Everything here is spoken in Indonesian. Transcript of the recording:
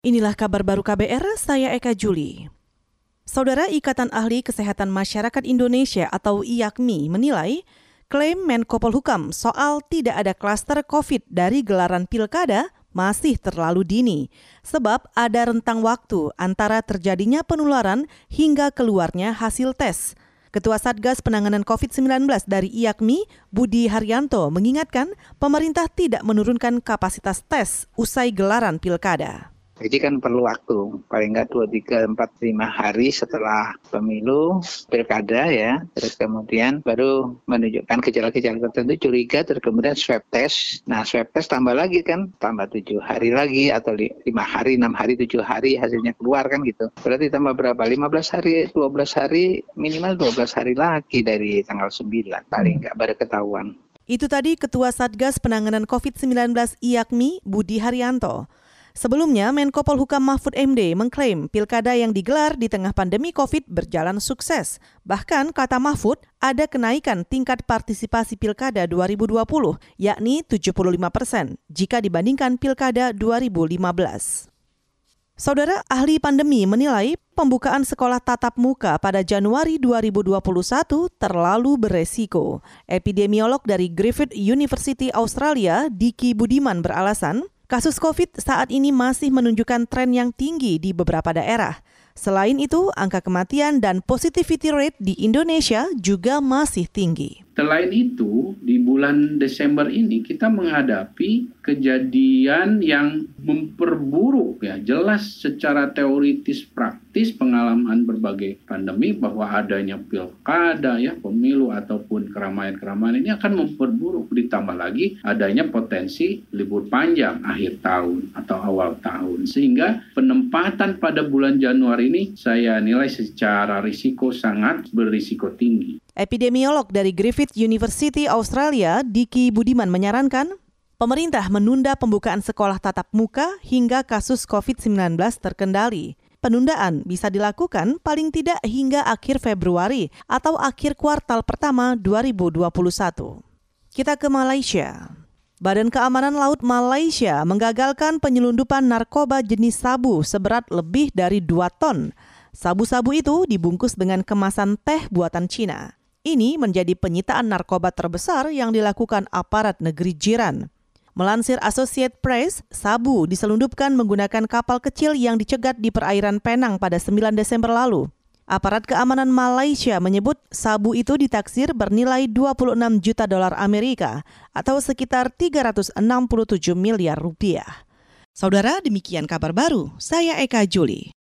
Inilah kabar baru KBR, saya Eka Juli. Saudara Ikatan Ahli Kesehatan Masyarakat Indonesia atau IAKMI menilai klaim Menko Polhukam soal tidak ada klaster COVID dari gelaran pilkada masih terlalu dini, sebab ada rentang waktu antara terjadinya penularan hingga keluarnya hasil tes. Ketua Satgas Penanganan COVID-19 dari IAKMI, Budi Haryanto, mengingatkan pemerintah tidak menurunkan kapasitas tes usai gelaran pilkada. Jadi kan perlu waktu, paling nggak 2, 3, 4, 5 hari setelah pemilu, pilkada ya. Terus kemudian baru menunjukkan gejala-gejala tertentu, curiga, terus kemudian swab test. Nah swab test tambah lagi kan, tambah 7 hari lagi atau 5 hari, 6 hari, 7 hari hasilnya keluar kan gitu. Berarti tambah berapa? 15 hari, 12 hari, minimal 12 hari lagi dari tanggal 9 paling nggak baru ketahuan. Itu tadi Ketua Satgas Penanganan COVID-19 IAKMI Budi Haryanto. Sebelumnya, Menko Polhukam Mahfud MD mengklaim pilkada yang digelar di tengah pandemi COVID berjalan sukses. Bahkan, kata Mahfud, ada kenaikan tingkat partisipasi pilkada 2020, yakni 75 persen, jika dibandingkan pilkada 2015. Saudara ahli pandemi menilai pembukaan sekolah tatap muka pada Januari 2021 terlalu beresiko. Epidemiolog dari Griffith University Australia, Diki Budiman beralasan, Kasus COVID saat ini masih menunjukkan tren yang tinggi di beberapa daerah. Selain itu, angka kematian dan positivity rate di Indonesia juga masih tinggi. Selain itu, di bulan Desember ini kita menghadapi kejadian yang memperburuk ya, jelas secara teoritis praktis pengalaman berbagai pandemi bahwa adanya pilkada ya, pemilu ataupun keramaian-keramaian ini akan memperburuk. Ditambah lagi adanya potensi libur panjang akhir tahun atau awal tahun. Sehingga penempatan pada bulan Januari ini saya nilai secara risiko sangat berisiko tinggi. Epidemiolog dari Griffith University Australia, Diki Budiman menyarankan pemerintah menunda pembukaan sekolah tatap muka hingga kasus COVID-19 terkendali. Penundaan bisa dilakukan paling tidak hingga akhir Februari atau akhir kuartal pertama 2021. Kita ke Malaysia. Badan Keamanan Laut Malaysia menggagalkan penyelundupan narkoba jenis sabu seberat lebih dari 2 ton. Sabu-sabu itu dibungkus dengan kemasan teh buatan Cina. Ini menjadi penyitaan narkoba terbesar yang dilakukan aparat negeri jiran. Melansir Associate Press, sabu diselundupkan menggunakan kapal kecil yang dicegat di perairan Penang pada 9 Desember lalu. Aparat keamanan Malaysia menyebut sabu itu ditaksir bernilai 26 juta dolar Amerika atau sekitar 367 miliar rupiah. Saudara, demikian kabar baru. Saya Eka Juli.